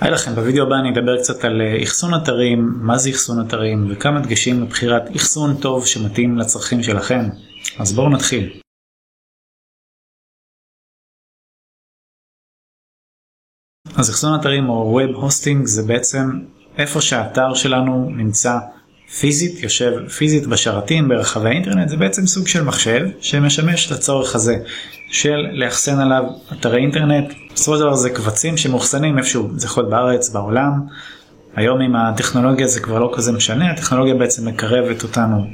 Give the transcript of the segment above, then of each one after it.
היי לכם, בווידאו הבא אני אדבר קצת על אה, אחסון אתרים, מה זה אחסון אתרים וכמה דגשים לבחירת אחסון טוב שמתאים לצרכים שלכם. אז בואו נתחיל. אז אחסון אתרים או Web Hosting זה בעצם איפה שהאתר שלנו נמצא פיזית, יושב פיזית בשרתים ברחבי האינטרנט, זה בעצם סוג של מחשב שמשמש לצורך הזה של לאחסן עליו אתרי אינטרנט. בסופו של דבר זה קבצים שמאוחסנים איפשהו, זה יכול להיות בארץ, בעולם. היום עם הטכנולוגיה זה כבר לא כזה משנה, הטכנולוגיה בעצם מקרבת אותנו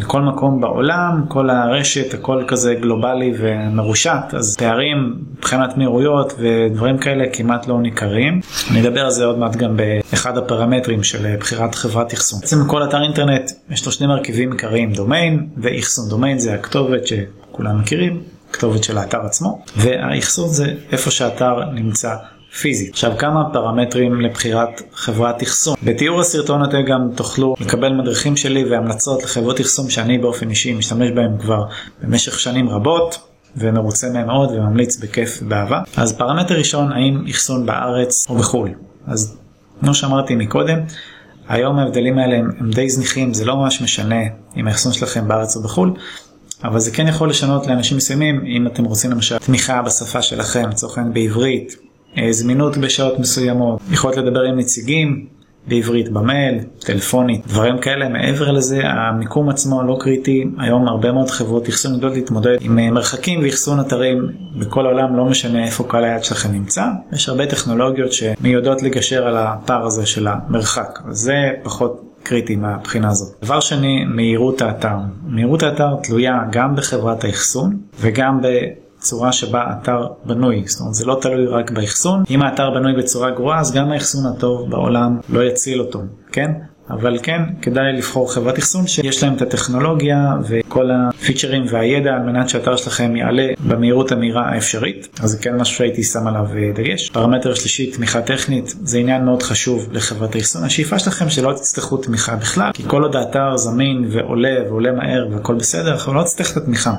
לכל מקום בעולם, כל הרשת, הכל כזה גלובלי ומרושת, אז פערים מבחינת מהירויות ודברים כאלה כמעט לא ניכרים. אני אדבר על זה עוד מעט גם באחד הפרמטרים של בחירת חברת אחסון. בעצם כל אתר אינטרנט יש לו שני מרכיבים עיקריים, דומיין ואחסון. דומיין זה הכתובת שכולם מכירים, כתובת של האתר עצמו, והאחסון זה איפה שהאתר נמצא פיזית. עכשיו כמה פרמטרים לבחירת חברת אחסון. בתיאור הסרטון אתם גם תוכלו לקבל מדריכים שלי והמלצות לחברות אחסון שאני באופן אישי משתמש בהם כבר במשך שנים רבות. ומרוצה מהם מאוד וממליץ בכיף ובאהבה. אז פרמטר ראשון, האם אחסון בארץ או בחו"ל. אז כמו שאמרתי מקודם, היום ההבדלים האלה הם, הם די זניחים, זה לא ממש משנה אם האחסון שלכם בארץ או בחו"ל, אבל זה כן יכול לשנות לאנשים מסוימים אם אתם רוצים למשל תמיכה בשפה שלכם, לצורך העניין בעברית, אה, זמינות בשעות מסוימות, יכולת לדבר עם נציגים בעברית במייל, טלפונית, דברים כאלה. מעבר לזה, המיקום עצמו לא קריטי. היום הרבה מאוד חברות אחסון יודעות להתמודד עם אה, מרחקים ואחסון אתרים בכל העולם, לא משנה איפה קהל היד שלכם נמצא. יש הרבה טכנולוגיות שמיודעות לגשר על הפער הזה של המרחק. זה פחות קריטי מהבחינה הזאת. דבר שני, מהירות האתר. מהירות האתר תלויה גם בחברת האחסון וגם ב... צורה שבה האתר בנוי, זאת אומרת זה לא תלוי רק באחסון, אם האתר בנוי בצורה גרועה אז גם האחסון הטוב בעולם לא יציל אותו, כן? אבל כן, כדאי לבחור חברת אחסון שיש להם את הטכנולוגיה וכל הפיצ'רים והידע על מנת שהאתר שלכם יעלה במהירות המהירה האפשרית. אז זה כן משהו שהייתי שם עליו אה, דגש. פרמטר שלישי, תמיכה טכנית, זה עניין מאוד חשוב לחברת האחסון. השאיפה שלכם שלא תצטרכו תמיכה בכלל, כי כל עוד האתר זמין ועולה ועולה מהר והכל בסדר, אנחנו לא נצטרך את התמיכה.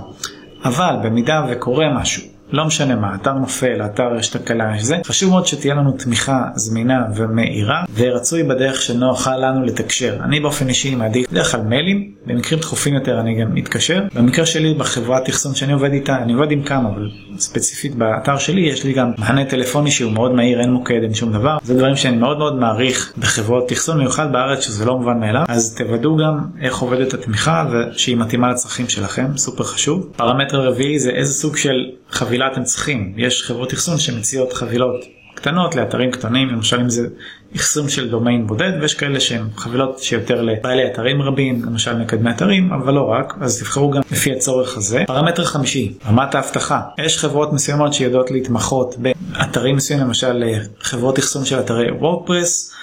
אבל במידה וקורה משהו, לא משנה מה, אתר נופל, אתר יש תקלה, יש זה, חשוב מאוד שתהיה לנו תמיכה זמינה ומהירה, ורצוי בדרך שנוחה לנו לתקשר. אני באופן אישי מעדיף בדרך כלל מיילים, במקרים דחופים יותר אני גם מתקשר. במקרה שלי בחברת אחסון שאני עובד איתה, אני עובד עם כמה, אבל ספציפית באתר שלי יש לי גם מענה טלפוני שהוא מאוד מהיר, אין מוקד, אין שום דבר. זה דברים שאני מאוד מאוד מעריך בחברות אחסון, מיוחד בארץ שזה לא מובן מאליו. אז תוודאו גם איך עובדת התמיכה ושהיא מתאימה לצרכים שלכם, סופר חשוב. פרמטר רביעי זה איזה סוג של חבילה אתם צריכים. יש חברות אחסון שמציעות חבילות קטנות לאתרים קטנים, למשל אם זה אחסון של דומיין בודד, ויש כאלה שהן חבילות שיותר לבעלי אתרים רבים, למשל מקדמי אתרים, אבל לא רק, אז תבחרו גם לפי הצורך הזה. פרמטר חמישי, רמת האבטחה. יש חברות מסוימות שיודעות להתמחות באתרים מסוימים, למשל חברות אחסון של אתרי וורדפרס.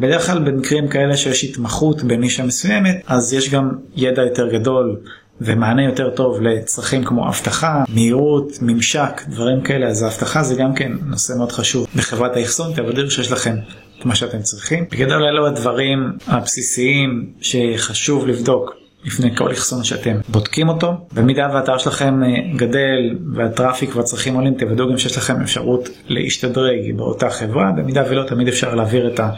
בדרך כלל במקרים כאלה שיש התמחות בנישה מסוימת, אז יש גם ידע יותר גדול ומענה יותר טוב לצרכים כמו אבטחה, מהירות, ממשק, דברים כאלה, אז האבטחה זה גם כן נושא מאוד חשוב. בחברת האחסון תוודאו שיש לכם את מה שאתם צריכים. בגדול אלו הדברים הבסיסיים שחשוב לבדוק. לפני כל אחסון שאתם בודקים אותו. במידה והאתר שלכם אה, גדל והטראפיק והצרכים עולים, תוודאו גם שיש לכם אפשרות להשתדרג באותה חברה. במידה ולא, תמיד אפשר להעביר את ה...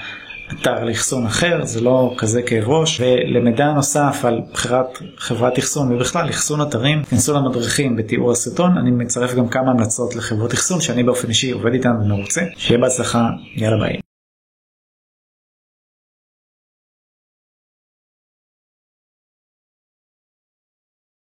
אתר לאחסון אחר, זה לא כזה כאב ראש. ולמידע נוסף על בחירת חברת אחסון ובכלל אחסון אתרים, כנסו למדריכים בתיאור הסרטון, אני מצרף גם כמה המלצות לחברות אחסון שאני באופן אישי עובד איתן ומרוצה. שיהיה בהצלחה, יאללה ביי.